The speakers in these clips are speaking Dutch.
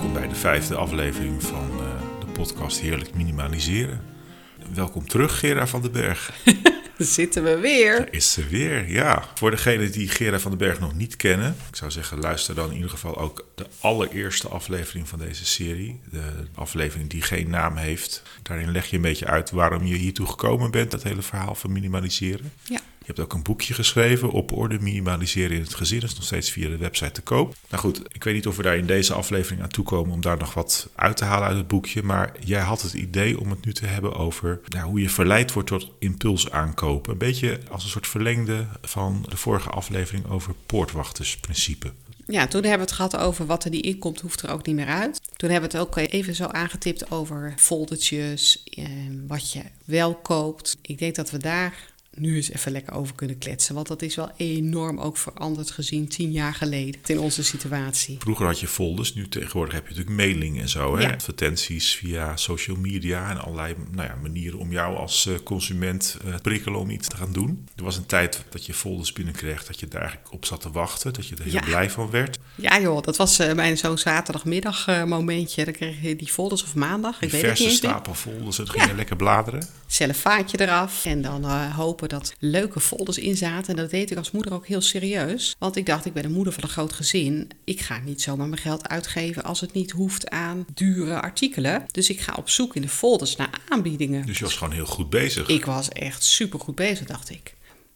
Welkom bij de vijfde aflevering van uh, de podcast Heerlijk Minimaliseren. Welkom terug, Gera van den Berg. Zitten we weer. Daar is ze weer, ja. Voor degenen die Gera van den Berg nog niet kennen, ik zou zeggen, luister dan in ieder geval ook de allereerste aflevering van deze serie. De aflevering die geen naam heeft. Daarin leg je een beetje uit waarom je hiertoe gekomen bent, dat hele verhaal van minimaliseren. Ja. Je hebt ook een boekje geschreven op orde minimaliseren in het gezin. Dat is nog steeds via de website te koop. Nou goed, ik weet niet of we daar in deze aflevering aan toe komen om daar nog wat uit te halen uit het boekje. Maar jij had het idee om het nu te hebben over nou, hoe je verleid wordt tot impuls aankopen. Een beetje als een soort verlengde van de vorige aflevering over poortwachtersprincipe. Ja, toen hebben we het gehad over wat er niet inkomt, hoeft er ook niet meer uit. Toen hebben we het ook even zo aangetipt over foldertjes, eh, wat je wel koopt. Ik denk dat we daar nu eens even lekker over kunnen kletsen. Want dat is wel enorm ook veranderd gezien tien jaar geleden in onze situatie. Vroeger had je folders, nu tegenwoordig heb je natuurlijk mailing en zo. Hè? Advertenties via social media en allerlei nou ja, manieren om jou als eh, consument uh, prikkelen om iets te gaan doen. Er was een tijd dat je folders binnenkreeg, dat je daar eigenlijk op zat te wachten, dat je er heel blij van werd. Ja joh, dat was uh, mijn zo'n zaterdagmiddag momentje. Dan kreeg je die folders of maandag. Ik die weet verse stapel folders, en dan ging je lekker bladeren. Cellofaantje eraf en dan dat leuke folders in zaten. En dat deed ik als moeder ook heel serieus. Want ik dacht, ik ben een moeder van een groot gezin. Ik ga niet zomaar mijn geld uitgeven als het niet hoeft aan dure artikelen. Dus ik ga op zoek in de folders naar aanbiedingen. Dus je was gewoon heel goed bezig. Ik was echt super goed bezig, dacht ik.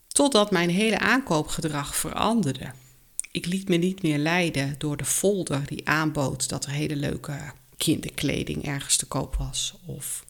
Totdat mijn hele aankoopgedrag veranderde. Ik liet me niet meer leiden door de folder die aanbood dat er hele leuke kinderkleding ergens te koop was. Of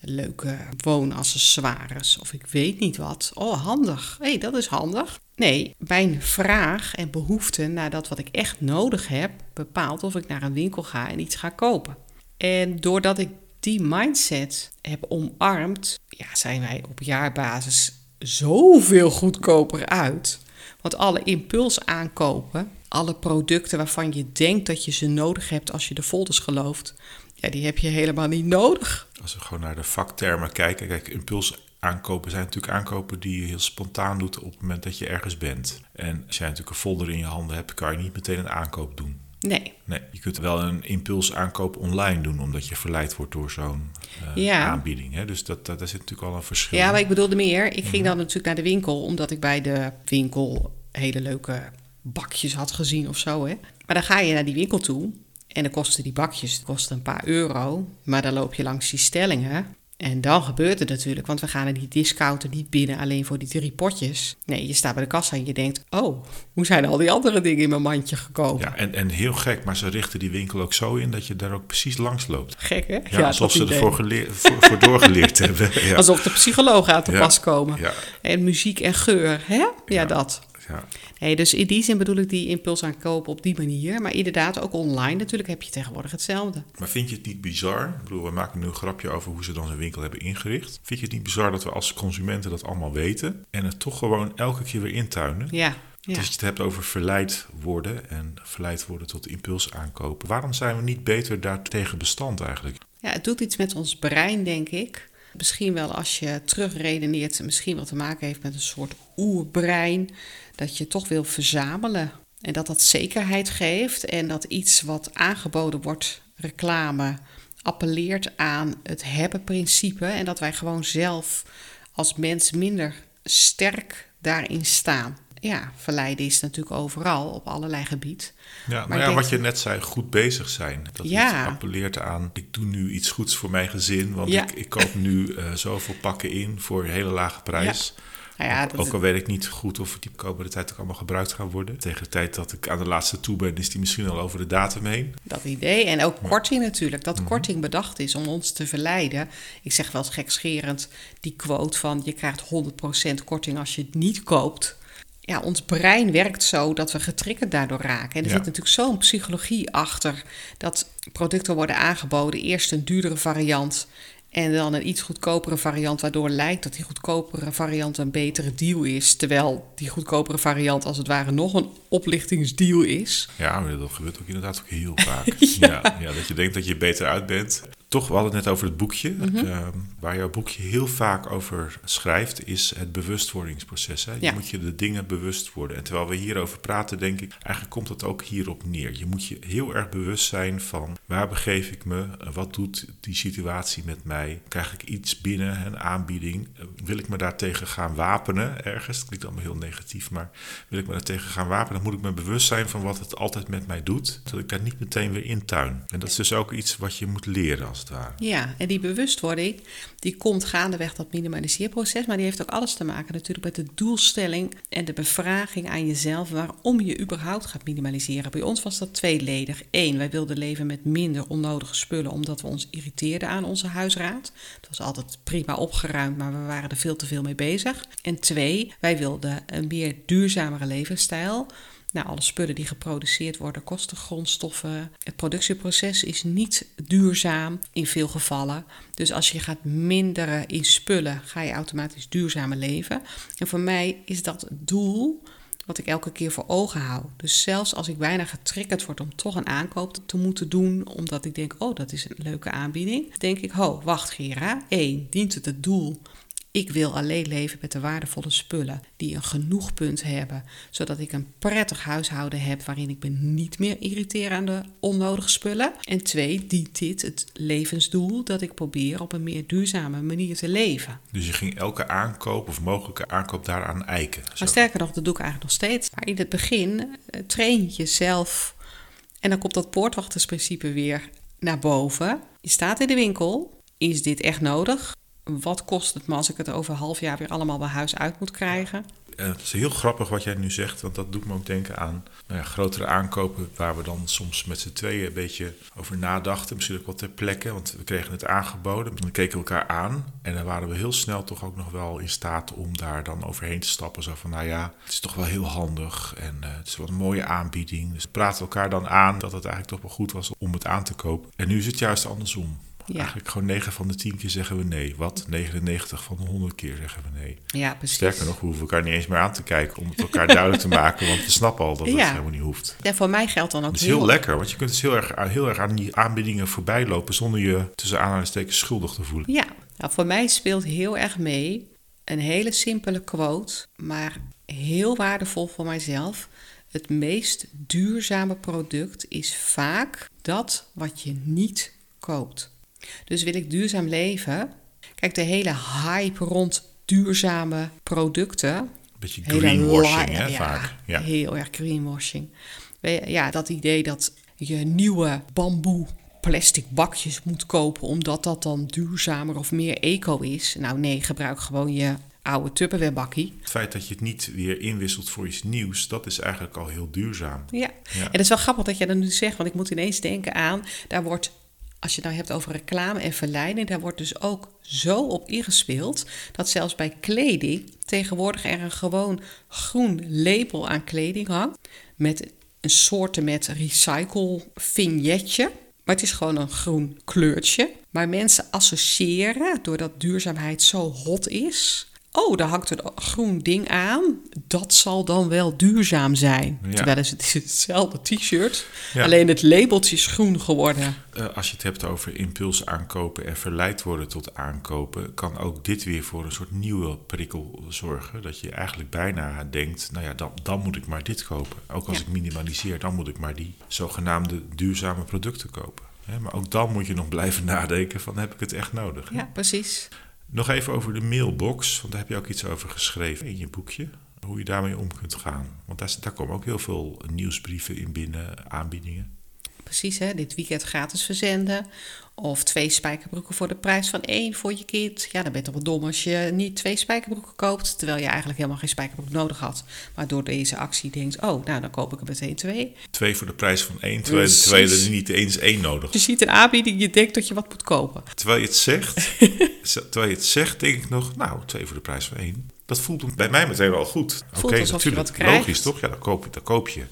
leuke woonaccessoires of ik weet niet wat. Oh, handig. Hé, hey, dat is handig. Nee, mijn vraag en behoefte naar dat wat ik echt nodig heb, bepaalt of ik naar een winkel ga en iets ga kopen. En doordat ik die mindset heb omarmd, ja, zijn wij op jaarbasis zoveel goedkoper uit. Want alle impuls aankopen, alle producten waarvan je denkt dat je ze nodig hebt als je de folders gelooft, ja, die heb je helemaal niet nodig. Als we gewoon naar de vaktermen kijken, kijk, impuls aankopen zijn natuurlijk aankopen die je heel spontaan doet op het moment dat je ergens bent. En als jij natuurlijk een folder in je handen hebt, kan je niet meteen een aankoop doen. Nee. nee. Je kunt wel een impuls aankoop online doen, omdat je verleid wordt door zo'n uh, aanbieding. Hè? Dus dat, dat, daar zit natuurlijk al een verschil. Ja, maar ik bedoelde meer. Ik ging mhm. dan natuurlijk naar de winkel, omdat ik bij de winkel hele leuke bakjes had gezien of zo. Hè? Maar dan ga je naar die winkel toe en dan kosten die bakjes kosten een paar euro. Maar dan loop je langs die stellingen. En dan gebeurt het natuurlijk, want we gaan er die discounter niet binnen alleen voor die drie potjes. Nee, je staat bij de kassa en je denkt: Oh, hoe zijn al die andere dingen in mijn mandje gekomen? Ja, en, en heel gek, maar ze richten die winkel ook zo in dat je daar ook precies langs loopt. Gek, hè? Ja, alsof ze ervoor geleerd, voor, voor doorgeleerd hebben. Ja. Alsof de psychologen aan te pas komen. En muziek en geur, hè? Ja, dat. Ja. Nee, dus in die zin bedoel ik die impuls aankopen op die manier. Maar inderdaad, ook online natuurlijk heb je tegenwoordig hetzelfde. Maar vind je het niet bizar? Ik bedoel, we maken nu een grapje over hoe ze dan zijn winkel hebben ingericht. Vind je het niet bizar dat we als consumenten dat allemaal weten en het toch gewoon elke keer weer intuinen? Ja. Ja. Als je het hebt over verleid worden en verleid worden tot impuls aankopen. Waarom zijn we niet beter daartegen bestand eigenlijk? Ja, het doet iets met ons brein, denk ik. Misschien wel als je terugredeneert, misschien wat te maken heeft met een soort oerbrein dat je toch wil verzamelen. En dat dat zekerheid geeft en dat iets wat aangeboden wordt, reclame, appelleert aan het hebben-principe. En dat wij gewoon zelf als mens minder sterk daarin staan. Ja, verleiden is natuurlijk overal op allerlei gebied. Ja, maar, ja, wat je net zei, goed bezig zijn. Dat ja. appelleert aan, ik doe nu iets goeds voor mijn gezin, want ik, ik koop nu uh, zoveel pakken in voor een hele lage prijs. Ja. Nou ja, ook, al weet ik niet goed of die komende tijd ook allemaal gebruikt gaan worden. Tegen de tijd dat ik aan de laatste toe ben, is die misschien al over de datum heen. Dat idee. En ook korting natuurlijk. Dat mhm. korting bedacht is om ons te verleiden. Ik zeg wel eens gekscherend die quote van je krijgt 100% korting als je het niet koopt. Ja, ons brein werkt zo dat we getriggerd daardoor raken. En er zit natuurlijk zo'n psychologie achter dat producten worden aangeboden. Eerst een duurdere variant en dan een iets goedkopere variant, waardoor lijkt dat die goedkopere variant een betere deal is. Terwijl die goedkopere variant als het ware nog een oplichtingsdeal is. Ja, maar dat gebeurt ook inderdaad ook heel vaak. ja. ja. dat je denkt dat je beter uit bent. Toch, we hadden het net over het boekje. Ehm, waar jouw boekje heel vaak over schrijft, is het bewustwordingsproces. Hè? Je Ja. moet je de dingen bewust worden. En terwijl we hierover praten, denk ik, eigenlijk komt het ook hierop neer. Je moet je heel erg bewust zijn van waar begeef ik me, Eh, wat doet die situatie met mij, krijg ik iets binnen, een aanbieding, Eh, wil ik me daartegen gaan wapenen ergens? Het klinkt allemaal heel negatief, maar wil ik me daartegen gaan wapenen, dan moet ik me bewust zijn van wat het altijd met mij doet, zodat ik daar niet meteen weer in tuin. En dat is dus ook iets wat je moet leren Ja, en die bewustwording, die komt gaandeweg dat minimaliseerproces, maar die heeft ook alles te maken natuurlijk met de doelstelling en de bevraging aan jezelf waarom je überhaupt gaat minimaliseren. Bij ons was dat tweeledig. Eén, wij wilden leven met minder onnodige spullen omdat we ons irriteerden aan onze huisraad. Het was altijd prima opgeruimd, maar we waren er veel te veel mee bezig. En twee, wij wilden een meer duurzamere levensstijl. Nou, alle spullen die geproduceerd worden kosten grondstoffen. Het productieproces is niet duurzaam in veel gevallen. Dus als je gaat minderen in spullen, ga je automatisch duurzamer leven. En voor mij is dat het doel wat ik elke keer voor ogen hou. Dus zelfs als ik bijna getriggerd word om toch een aankoop te moeten doen, omdat ik denk, oh, dat is een leuke aanbieding, denk ik, ho, wacht Gera. Eén, dient het het doel ik wil alleen leven met de waardevolle spullen die een genoegpunt hebben, zodat ik een prettig huishouden heb waarin ik me niet meer irriteer aan de onnodige spullen. En twee, dient dit het levensdoel dat ik probeer op een meer duurzame manier te leven. Dus je ging elke aankoop of mogelijke aankoop daaraan eiken. Zo. Maar sterker nog, dat doe ik eigenlijk nog steeds. Maar in het begin eh, train je jezelf en dan komt dat poortwachtersprincipe weer naar boven. Je staat in de winkel. Is dit echt nodig? Wat kost het me als ik het over een half jaar weer allemaal bij huis uit moet krijgen? Eh, het is heel grappig wat jij nu zegt, want dat doet me ook denken aan nou ja, grotere aankopen waar we dan soms met z'n tweeën een beetje over nadachten. Misschien ook wel ter plekke, want we kregen het aangeboden. We keken elkaar aan en dan waren we heel snel toch ook nog wel in staat om daar dan overheen te stappen. Zo van, nou ja, het is toch wel heel handig en eh, het is wel een mooie aanbieding. Dus we praten elkaar dan aan dat het eigenlijk toch wel goed was om het aan te kopen. En nu is het juist andersom. Ja. Eigenlijk gewoon 9 van de 10 keer zeggen we nee. Wat? 99 van de 100 keer zeggen we nee. Ja, precies. Sterker nog, we hoeven elkaar niet eens meer aan te kijken om het elkaar duidelijk te maken, want we snappen al dat het Ja. helemaal niet hoeft. Ja, voor mij geldt dan ook Het is heel lekker, want je kunt dus heel erg, heel erg aan die aanbiedingen voorbij lopen zonder je tussen aanhalingstekens schuldig te voelen. Ja, nou, voor mij speelt heel erg mee een hele simpele quote, maar heel waardevol voor mijzelf. Het meest duurzame product is vaak dat wat je niet koopt. Dus wil ik duurzaam leven? Kijk, de hele hype rond duurzame producten. Beetje greenwashing, hè, ja, vaak. Ja. Heel erg greenwashing. Ja, dat idee dat je nieuwe bamboe plastic bakjes moet kopen omdat dat dan duurzamer of meer eco is. Nou nee, gebruik gewoon je oude Tupperware bakkie. Het feit dat je het niet weer inwisselt voor iets nieuws, dat is eigenlijk al heel duurzaam. Ja. Ja. en het is wel grappig dat jij dat nu zegt, want ik moet ineens denken aan, daar wordt, als je het nou hebt over reclame en verleiding, daar wordt dus ook zo op ingespeeld, dat zelfs bij kleding tegenwoordig er een gewoon groen label aan kleding hangt, met een soorten met recycle vignetje. Maar het is gewoon een groen kleurtje. Maar mensen associëren, doordat duurzaamheid zo hot is. Oh, daar hangt een groen ding aan. Dat zal dan wel duurzaam zijn. Ja. Terwijl het is hetzelfde t-shirt. Ja. Alleen het labeltje is groen geworden. Eh, als je het hebt over impuls aankopen en verleid worden tot aankopen, kan ook dit weer voor een soort nieuwe prikkel zorgen. Dat je eigenlijk bijna denkt, nou ja, dan, dan moet ik maar dit kopen. Ook als Ja. ik minimaliseer, dan moet ik maar die zogenaamde duurzame producten kopen. Maar ook dan moet je nog blijven nadenken van, heb ik het echt nodig? Ja, precies. Nog even over de mailbox, want daar heb je ook iets over geschreven in je boekje. Hoe je daarmee om kunt gaan. Want daar, daar komen ook heel veel nieuwsbrieven in binnen, aanbiedingen. Precies, hè? dit weekend gratis verzenden. Of twee spijkerbroeken voor de prijs van één voor je kind. Ja, dan ben je toch wel dom als je niet twee spijkerbroeken koopt. Terwijl je eigenlijk helemaal geen spijkerbroek nodig had. Maar door deze actie denkt, oh, nou dan koop ik er meteen twee. Twee voor de prijs van één, terwijl, terwijl je er niet eens één nodig Je ziet een aanbieding, je denkt dat je wat moet kopen. Terwijl je het zegt, terwijl je het zegt, denk ik nog, nou, twee voor de prijs van één. Dat voelt bij mij meteen wel goed. Oké, je natuurlijk, logisch toch? Ja, dan koop je, dan koop je.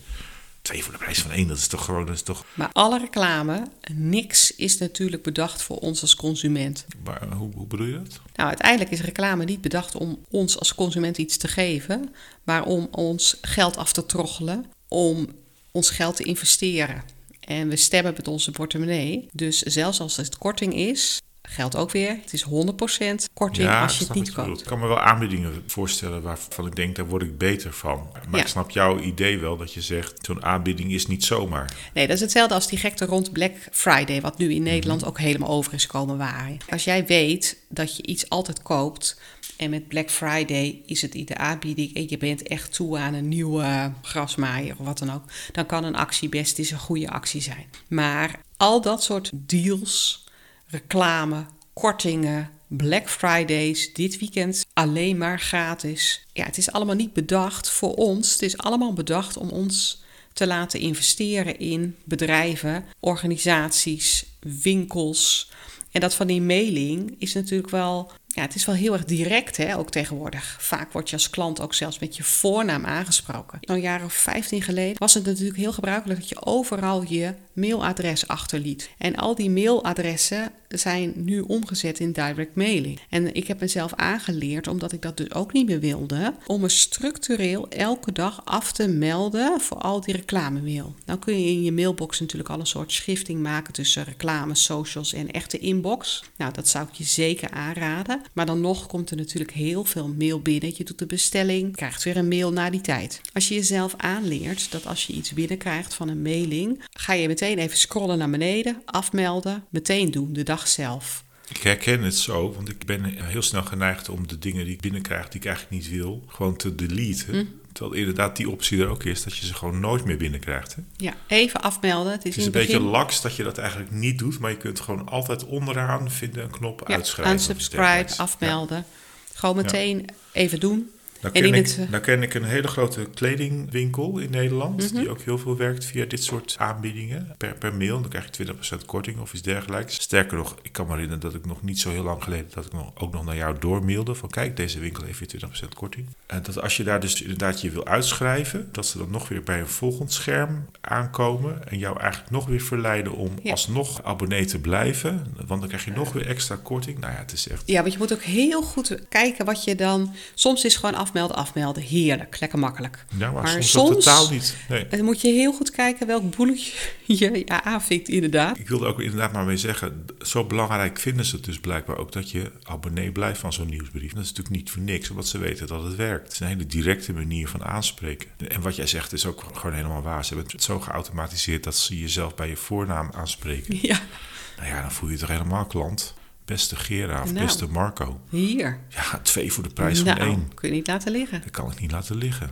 Twee voor de prijs van één, dat is toch gewoon, dat is toch... Maar alle reclame, niks is natuurlijk bedacht voor ons als consument. Maar, hoe, hoe bedoel je dat? Nou, uiteindelijk is reclame niet bedacht om ons als consument iets te geven, maar om ons geld af te troggelen, om ons geld te investeren. En we stemmen met onze portemonnee. Dus zelfs als het korting is, geldt ook weer. Het is 100% korting Ja, als je het niet koopt. Ik kan me wel aanbiedingen voorstellen waarvan ik denk, daar word ik beter van. Maar Ja. ik snap jouw idee wel dat je zegt, zo'n aanbieding is niet zomaar. Nee, dat is hetzelfde als die gekte rond Black Friday, wat nu in Nederland Mhm. ook helemaal over is komen waaien. Als jij weet dat je iets altijd koopt en met Black Friday is het in de aanbieding en je bent echt toe aan een nieuwe grasmaaier of wat dan ook, dan kan een actie best eens een goede actie zijn. Maar al dat soort deals, reclame, kortingen, Black Fridays, dit weekend alleen maar gratis. Ja, het is allemaal niet bedacht voor ons. Het is allemaal bedacht om ons te laten investeren in bedrijven, organisaties, winkels. En dat van die mailing is natuurlijk wel, ja, het is wel heel erg direct, hè, ook tegenwoordig. Vaak word je als klant ook zelfs met je voornaam aangesproken. Nou, een jaar of 15 geleden was het natuurlijk heel gebruikelijk dat je overal je mailadres achterliet. En al die mailadressen zijn nu omgezet in direct mailing. En ik heb mezelf aangeleerd, omdat ik dat dus ook niet meer wilde, om me structureel elke dag af te melden voor al die reclamemail. Nou kun je in je mailbox natuurlijk al een soort schifting maken tussen reclame, socials en echte inbox. Nou, dat zou ik je zeker aanraden. Maar dan nog komt er natuurlijk heel veel mail binnen. Je doet de bestelling, krijgt weer een mail na die tijd. Als je jezelf aanleert dat als je iets binnenkrijgt van een mailing, ga je meteen even scrollen naar beneden, afmelden, meteen doen de dag zelf. Ik herken het zo, want ik ben heel snel geneigd om de dingen die ik binnenkrijg, die ik eigenlijk niet wil, gewoon te deleten. Hm. Terwijl inderdaad die optie er ook is, dat je ze gewoon nooit meer binnenkrijgt. Hè? Ja, even afmelden. Het is, Het is een beetje laks dat je dat eigenlijk niet doet, maar je kunt gewoon altijd onderaan vinden een knop ja, uitschrijven. unsubscribe, afmelden. Gewoon meteen even doen. Nou En ken, ik, het, nou ken ik een hele grote kledingwinkel in Nederland. Mhm. Die ook heel veel werkt via dit soort aanbiedingen. Per, per mail. Dan krijg je 20% korting of iets dergelijks. Sterker nog, ik kan me herinneren dat ik nog niet zo heel lang geleden... dat ik nog, ook nog naar jou doormailde. Van kijk, deze winkel heeft weer 20% korting. En dat als je daar dus inderdaad je wil uitschrijven... dat ze dan nog weer bij een volgend scherm aankomen... en jou eigenlijk nog weer verleiden om Ja. alsnog abonnee te blijven. Want dan krijg je nog weer extra korting. Nou ja, het is echt... Ja, want je moet ook heel goed kijken wat je dan... Soms is gewoon afmelden, afmelden. Heerlijk, lekker makkelijk. Ja, maar, Maar soms, totaal niet. Nee. Dan moet je heel goed kijken welk boeletje je ja, aanvinkt, inderdaad. Ik wilde ook inderdaad maar mee zeggen, zo belangrijk vinden ze het dus blijkbaar ook dat je abonnee blijft van zo'n nieuwsbrief. Dat is natuurlijk niet voor niks, omdat ze weten dat het werkt. Het is een hele directe manier van aanspreken. En wat jij zegt is ook gewoon helemaal waar. Ze hebben het zo geautomatiseerd dat ze jezelf bij je voornaam aanspreken. Ja, Nou ja, dan voel je je toch helemaal klant. Beste Gera of Nou. beste Marco. hier. Ja, twee voor de prijs nou, van één. kun je niet laten liggen. Dat kan ik niet laten liggen.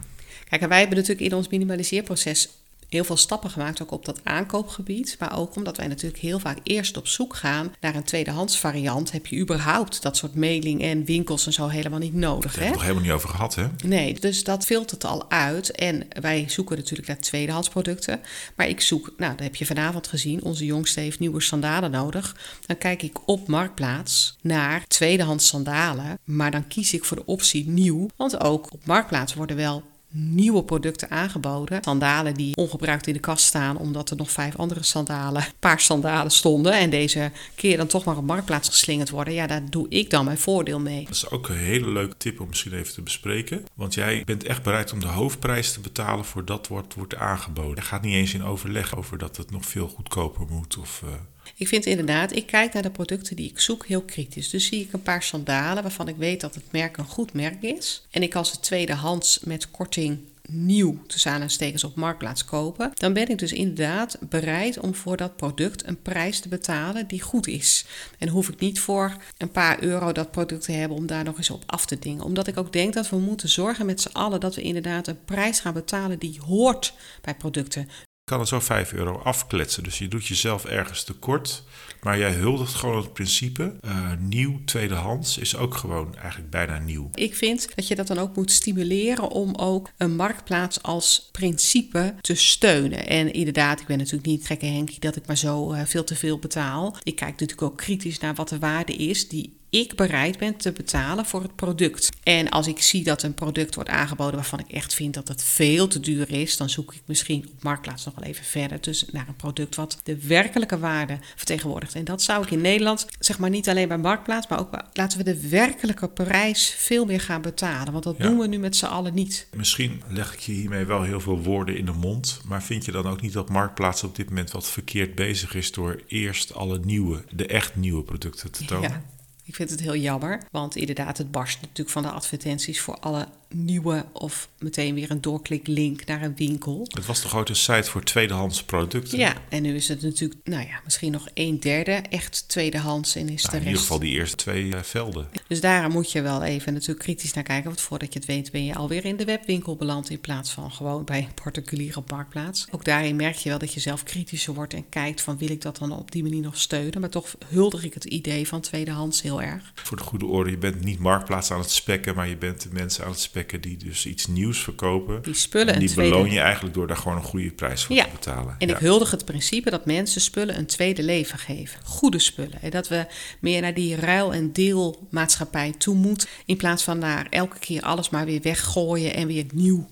Kijk, en wij hebben natuurlijk in ons minimaliseerproces heel veel stappen gemaakt, ook op dat aankoopgebied. Maar ook omdat wij natuurlijk heel vaak eerst op zoek gaan naar een tweedehands variant. Heb je überhaupt dat soort mailing en winkels en zo helemaal niet nodig, Daar hebben we het nog helemaal niet over gehad, hè? Nee, dus dat filtert al uit. En wij zoeken natuurlijk naar tweedehands producten. Maar ik zoek, nou, dat heb je vanavond gezien. Onze jongste heeft nieuwe sandalen nodig. Dan kijk ik op Marktplaats naar tweedehands sandalen. Maar dan kies ik voor de optie nieuw. Want ook op Marktplaats worden wel nieuwe producten aangeboden. Sandalen die ongebruikt in de kast staan omdat er nog vijf andere sandalen, paar sandalen stonden en deze keer dan toch maar op marktplaats geslingerd worden. Ja, daar doe ik dan mijn voordeel mee. Dat is ook een hele leuke tip om misschien even te bespreken. Want jij bent echt bereid om de hoofdprijs te betalen voor dat wat wordt aangeboden. Je gaat niet eens in overleg over dat het nog veel goedkoper moet. Of, eh, Ik vind inderdaad, ik kijk naar de producten die ik zoek heel kritisch. Dus zie ik een paar sandalen waarvan ik weet dat het merk een goed merk is. En ik kan ze tweedehands met korting nieuw tussen aanhalingstekens op marktplaats kopen, dan ben ik dus inderdaad bereid om voor dat product een prijs te betalen die goed is. En hoef ik niet voor een paar euro dat product te hebben om daar nog eens op af te dingen. Omdat ik ook denk dat we moeten zorgen met z'n allen dat we inderdaad een prijs gaan betalen die hoort bij producten. Kan er zo 5 euro afkletsen. Dus je doet jezelf ergens tekort. Maar jij huldigt gewoon het principe. eh, nieuw, tweedehands is ook gewoon eigenlijk bijna nieuw. Ik vind dat je dat dan ook moet stimuleren om ook een marktplaats als principe te steunen. En inderdaad, ik ben natuurlijk niet gekke Henkie dat ik maar zo eh, veel te veel betaal. Ik kijk natuurlijk ook kritisch naar wat de waarde is die ik bereid ben te betalen voor het product. En als ik zie dat een product wordt aangeboden waarvan ik echt vind dat het veel te duur is, dan zoek ik misschien op Marktplaats nog wel even verder dus naar een product wat de werkelijke waarde vertegenwoordigt. En dat zou ik in Nederland, zeg maar niet alleen bij Marktplaats, maar ook laten we de werkelijke prijs veel meer gaan betalen. Want dat doen we nu met z'n allen niet. Misschien leg ik je hiermee wel heel veel woorden in de mond, maar vind je dan ook niet dat Marktplaats op dit moment wat verkeerd bezig is door eerst alle nieuwe, de echt nieuwe producten te tonen? Ja. Ik vind het heel jammer, want inderdaad, het barst natuurlijk van de advertenties voor alle nieuwe of meteen weer een doorkliklink naar een winkel. Het was de grote site voor tweedehands producten. Ja, en nu is het natuurlijk, nou ja, misschien nog een derde echt tweedehands en is Nou, de in ieder rest. geval die eerste twee eh, velden. Dus daar moet je wel even natuurlijk kritisch naar kijken, want voordat je het weet ben je alweer in de webwinkel beland in plaats van gewoon bij een particuliere marktplaats. Ook daarin merk je wel dat je zelf kritischer wordt en kijkt van wil ik dat dan op die manier nog steunen, maar toch huldig ik het idee van tweedehands heel erg. Voor de goede orde, je bent niet Marktplaats aan het spekken, maar je bent de mensen aan het spekken die dus iets nieuws verkopen. Die spullen En die tweede... beloon je eigenlijk door daar gewoon een goede prijs voor Ja, te betalen. En Ja. ik huldig het principe dat mensen spullen een tweede leven geven. Goede spullen. En dat we meer naar die ruil- en deelmaatschappij toe moeten. In plaats van naar elke keer alles maar weer weggooien en weer nieuw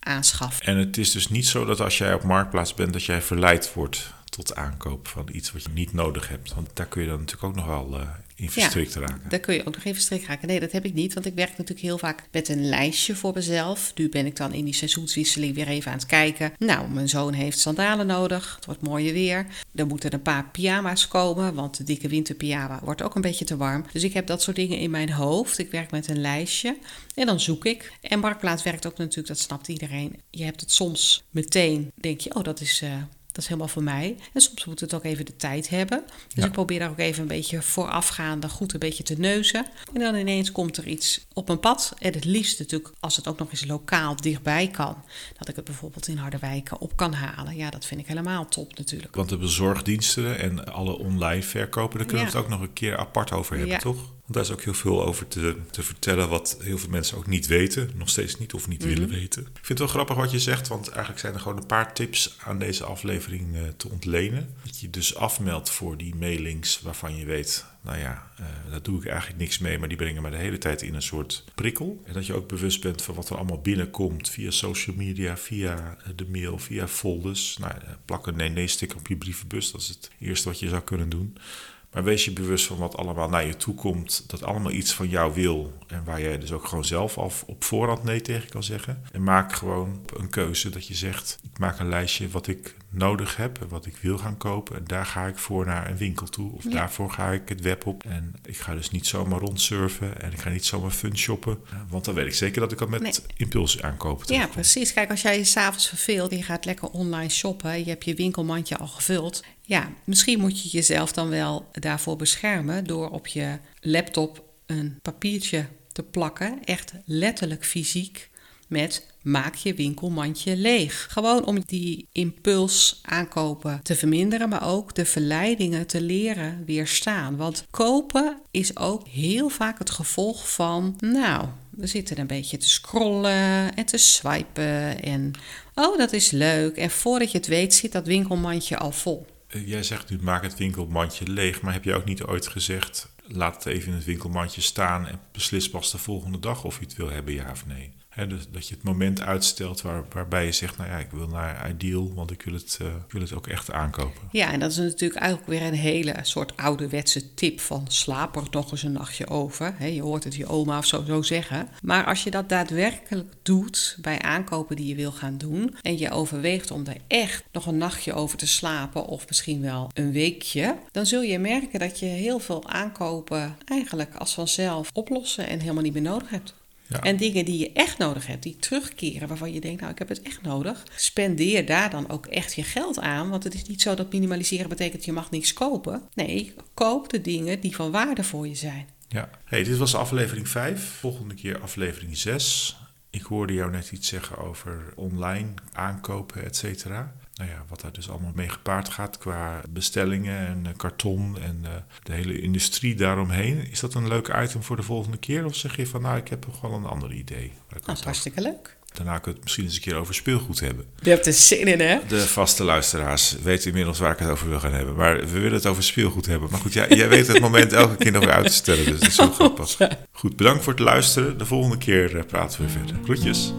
aanschaffen. En het is dus niet zo dat als jij op Marktplaats bent, dat jij verleid wordt tot aankoop van iets wat je niet nodig hebt. Want daar kun je dan natuurlijk ook nog wel eh, in verstrikt raken. Daar kun je ook nog even strik raken. Nee, dat heb ik niet, want ik werk natuurlijk heel vaak met een lijstje voor mezelf. Nu ben ik dan in die seizoenswisseling weer even aan het kijken. Nou, mijn zoon heeft sandalen nodig. Het wordt mooier weer. Er moeten een paar pyjama's komen, want de dikke winterpyjama wordt ook een beetje te warm. Dus ik heb dat soort dingen in mijn hoofd. Ik werk met een lijstje en dan zoek ik. En Marktplaats werkt ook natuurlijk, dat snapt iedereen. Je hebt het soms meteen, denk je, oh, dat is... eh, dat is helemaal voor mij. En soms moet het ook even de tijd hebben. Dus Ja. ik probeer daar ook even een beetje voorafgaande goed een beetje te neuzen. En dan ineens komt er iets op mijn pad. En het liefst natuurlijk, als het ook nog eens lokaal dichtbij kan. Dat ik het bijvoorbeeld in Harderwijk op kan halen. Ja, dat vind ik helemaal top natuurlijk. Want de bezorgdiensten en alle online verkopen, daar kunnen we Ja. het ook nog een keer apart over hebben, Ja. toch? Want daar is ook heel veel over te, te vertellen wat heel veel mensen ook niet weten. Nog steeds niet of niet willen weten. Ik vind het wel grappig wat je zegt, want eigenlijk zijn er gewoon een paar tips aan deze aflevering eh, te ontlenen. Dat je dus afmeldt voor die mailings waarvan je weet, nou ja, eh, daar doe ik eigenlijk niks mee, maar die brengen me de hele tijd in een soort prikkel. En dat je ook bewust bent van wat er allemaal binnenkomt via social media, via eh, de mail, via folders. Nou, plak een nee-nee-sticker op je brievenbus, dat is het eerste wat je zou kunnen doen. Maar wees je bewust van wat allemaal naar je toe komt. Dat allemaal iets van jou wil. En waar jij dus ook gewoon zelf af op voorhand nee tegen kan zeggen. En maak gewoon een keuze dat je zegt: ik maak een lijstje wat ik nodig heb en wat ik wil gaan kopen. En daar ga ik voor naar een winkel toe. Of Ja. daarvoor ga ik het web op. En ik ga dus niet zomaar rondsurfen. En ik ga niet zomaar fun shoppen. Want dan weet ik zeker dat ik al met Nee. impuls aankopen Ja, precies. Kijk, als jij je s'avonds verveelt, je gaat lekker online shoppen, je hebt je winkelmandje al gevuld. Ja, misschien moet je jezelf dan wel daarvoor beschermen door op je laptop een papiertje te plakken, echt letterlijk fysiek, met maak je winkelmandje leeg. Gewoon om die impuls aankopen te verminderen, maar ook de verleidingen te leren weerstaan. Want kopen is ook heel vaak het gevolg van, nou, we zitten een beetje te scrollen en te swipen en oh, dat is leuk. En voordat je het weet zit dat winkelmandje al vol. Eh, Jij zegt nu maak het winkelmandje leeg, maar heb je ook niet ooit gezegd laat het even in het winkelmandje staan en beslis pas de volgende dag of je het wil hebben, ja of nee? Dus dat je het moment uitstelt waar, waarbij je zegt, nou ja, ik wil naar Ideal, want ik wil het, eh, wil het ook echt aankopen. Ja, en dat is natuurlijk eigenlijk weer een hele soort ouderwetse tip van slaap er nog eens een nachtje over. Je hoort het je oma of zo, zo zeggen. Maar als je dat daadwerkelijk doet bij aankopen die je wil gaan doen en je overweegt om er echt nog een nachtje over te slapen of misschien wel een weekje, dan zul je merken dat je heel veel aankopen eigenlijk als vanzelf oplossen en helemaal niet meer nodig hebt. Ja. En dingen die je echt nodig hebt, die terugkeren, waarvan je denkt, nou, ik heb het echt nodig. Spendeer daar dan ook echt je geld aan. Want het is niet zo dat minimaliseren betekent je mag niks kopen. Nee, koop de dingen die van waarde voor je zijn. Ja. Hey, dit was aflevering 5. Volgende keer aflevering 6. Ik hoorde jou net iets zeggen over online aankopen, et cetera. Nou ja, wat daar dus allemaal mee gepaard gaat qua bestellingen en eh, karton en eh, de hele industrie daaromheen. Is dat een leuk item voor de volgende keer? Of zeg je van, nou, ik heb nog wel een ander idee? ik Dat is hartstikke leuk. Daarna kunnen we het misschien eens een keer over speelgoed hebben. Je hebt er zin in, hè? De vaste luisteraars weten inmiddels waar ik het over wil gaan hebben. Maar we willen het over speelgoed hebben. Maar goed, jij, jij weet het moment elke keer nog weer uit te stellen. Dus dat is zo grappig. Goed, bedankt voor het luisteren. De volgende keer eh, praten we verder. Groetjes.